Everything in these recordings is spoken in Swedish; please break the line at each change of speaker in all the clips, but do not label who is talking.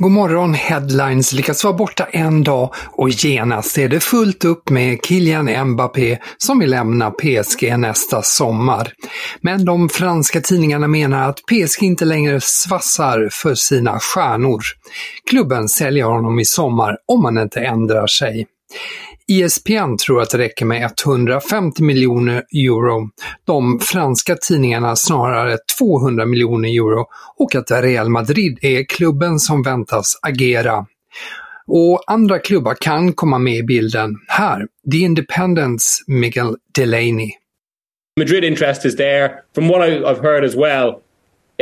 God morgon Headlines lyckas vara borta en dag och genast är det fullt upp med Kylian Mbappé som vill lämna PSG nästa sommar. Men de franska tidningarna menar att PSG inte längre svassar för sina stjärnor. Klubben säljer honom i sommar om han inte ändrar sig. ISPN tror att det räcker med 150 miljoner euro, de franska tidningarna snarare 200 miljoner euro och att Real Madrid är klubben som väntas agera. Och andra klubbar kan komma med i bilden. Här, The Independents Miguel Delaney.
Madrid interest is there. From what I've heard as well,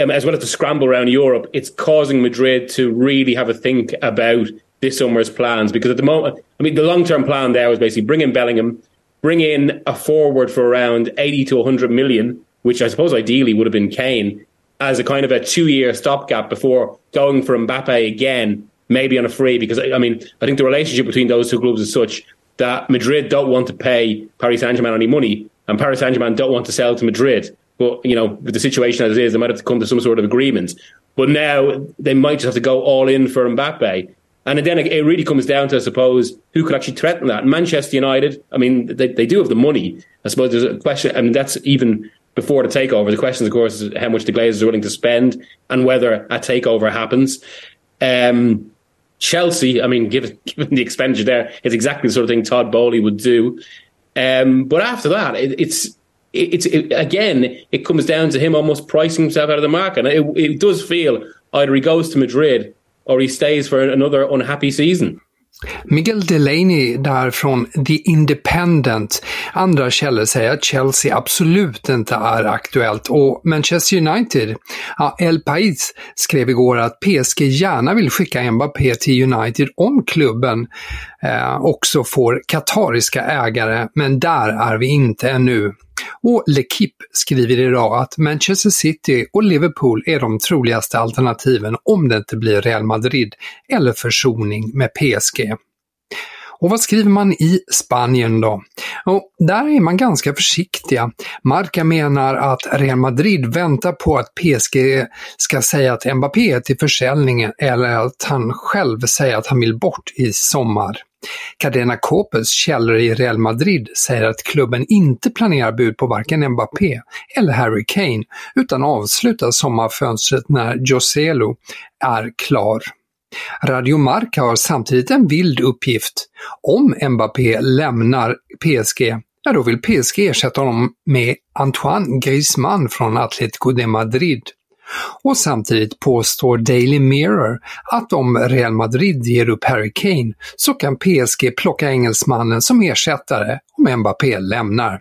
um, as well as the scramble around Europe, it's causing Madrid to really have a think about this summer's plans because at the moment, I mean, the long term plan there was basically bring in Bellingham, bring in a forward for around 80 to 100 million, which I suppose ideally would have been Kane, as a kind of a two year stopgap before going for Mbappe again, maybe on a free. Because, I mean, I think the relationship between those two clubs is such that Madrid don't want to pay Paris Saint Germain any money, and Paris Saint Germain don't want to sell to Madrid. But, you know, with the situation as it is, they might have to come to some sort of agreement. But now they might just have to go all in for Mbappe. And then it really comes down to, I suppose, who could actually threaten that. Manchester United, I mean, they, they do have the money. I suppose there's a question, I mean, that's even before the takeover. The question, of course, is how much the Glazers are willing to spend and whether a takeover happens. Um, Chelsea, I mean, given, given the expenditure there, it's exactly the sort of thing Todd Bowley would do. Um, but after that, it, it's it's it, again, it comes down to him almost pricing himself out of the market. And it, it does feel either he goes to Madrid or he stays for another unhappy season.
Miguel Delaney där från The Independent. Andra källor säger att Chelsea absolut inte är aktuellt och Manchester United, ja, El Pais skrev igår att PSG gärna vill skicka Mbappé till United om klubben eh, också får katariska ägare, men där är vi inte ännu. Och L'Equipe skriver idag att Manchester City och Liverpool är de troligaste alternativen om det inte blir Real Madrid eller försoning med PSG. Och vad skriver man i Spanien då? Och där är man ganska försiktiga. Marca menar att Real Madrid väntar på att PSG ska säga att Mbappé är till försäljningen eller att han själv säger att han vill bort i sommar. Cadena Copes källor i Real Madrid säger att klubben inte planerar bud på varken Mbappé eller Harry Kane utan avslutar sommarfönstret när Joselu är klar. Radio Marca har samtidigt en vild uppgift. Om Mbappé lämnar PSG, ja då vill PSG ersätta honom med Antoine Griezmann från Atletico de Madrid. Och samtidigt påstår Daily Mirror att om Real Madrid ger upp Harry Kane så kan PSG plocka engelsmannen som ersättare om Mbappé lämnar.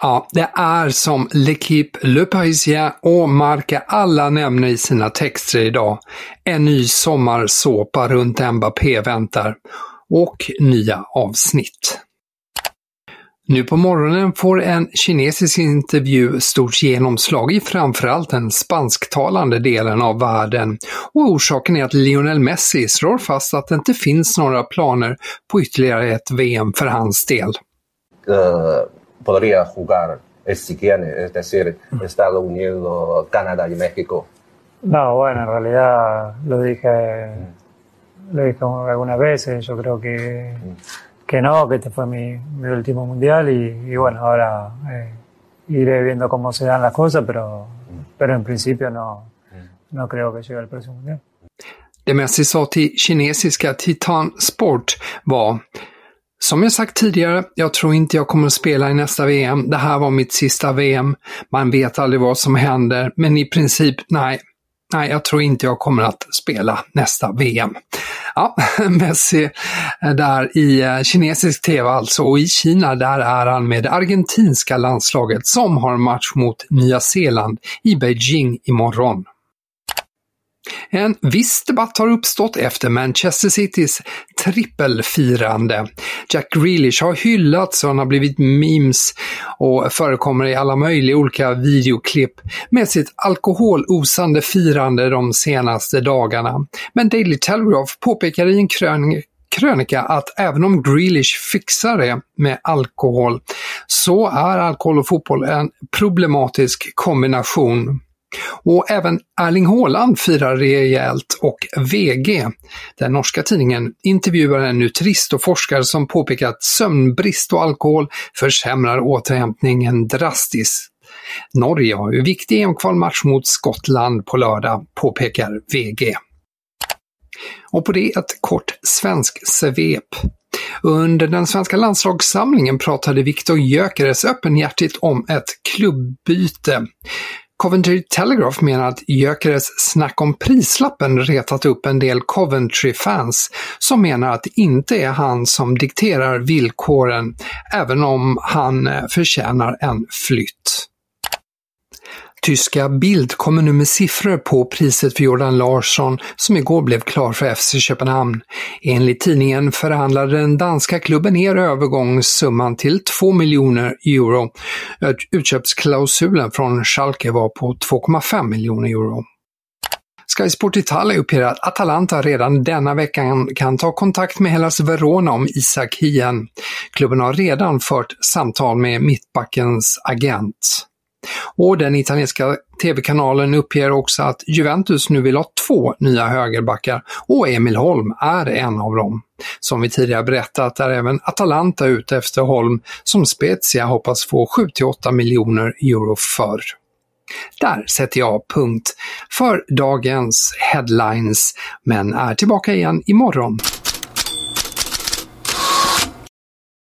Ja, det är som L'Equipe, Le Parisien och Marca alla nämner i sina texter idag. En ny sommarsåpa runt Mbappé väntar och nya avsnitt. Nu på morgonen får en kinesisk intervju stort genomslag i framförallt den spansktalande delen av världen och orsaken är att Lionel Messi slår fast att det inte finns några planer på ytterligare ett VM för hans del.
Uh, podría jugar si quiere, es decir, Estados Unidos, Canadá y México.
No, bueno, en realidad lo dije, lo dije algunas veces, yo creo que que no, que este fue mi, mi último mundial y, y bueno, ahora eh, iré viendo cómo se dan las cosas, pero, pero en principio no, no creo que llegue el próximo mundial.
Det Messi sa till kinesiska Titan Sport var Som jag sagt tidigare, jag tror inte jag kommer att spela i nästa VM. Det här var mitt sista VM. Man vet aldrig vad som händer, men i princip nej, nej, jag tror inte jag kommer att spela nästa VM. Ja, Messi där i eh, kinesisk tv alltså och i Kina där är han med det argentinska landslaget som har match mot Nya Zeeland i Beijing imorgon. En viss debatt har uppstått efter Manchester Citys trippelfirande. Jack Grealish har hyllats och han har blivit memes och förekommer i alla möjliga olika videoklipp med sitt alkoholosande firande de senaste dagarna. Men Daily Telegraph påpekar i en krönika att även om Grealish fixar det med alkohol så är alkohol och fotboll en problematisk kombination. Och även Erling Haaland firar rejält och VG, den norska tidningen, intervjuar en nutrist och forskare som påpekar att sömnbrist och alkohol försämrar återhämtningen drastiskt. Norge har ju viktig EM-kvalmatch mot Skottland på lördag, påpekar VG. Och på det ett kort svensk svep. Under den svenska landslagssamlingen pratade Viktor Gyökeres öppenhjärtigt om ett klubbyte. Coventry Telegraph menar att Gyökeres snack om prislappen retat upp en del Coventry-fans som menar att det inte är han som dikterar villkoren, även om han eh, förtjänar en flytt. Tyska Bild kommer nu med siffror på priset för Jordan Larsson som igår blev klar för FC Köpenhamn. Enligt tidningen förhandlade den danska klubben ner övergångssumman till 2 miljoner euro. Utköpsklausulen från Schalke var på 2,5 miljoner euro. Sky Sport Italia uppger att Atalanta redan denna veckan kan ta kontakt med Hellas Verona om Isak Hien. Klubben har redan fört samtal med mittbackens agent. Och den italienska tv-kanalen uppger också att Juventus nu vill ha två nya högerbackar och Emil Holm är en av dem. Som vi tidigare berättat är även Atalanta ute efter Holm som Spezia hoppas få 7-8 miljoner euro för. Där sätter jag punkt för dagens headlines, men är tillbaka igen imorgon.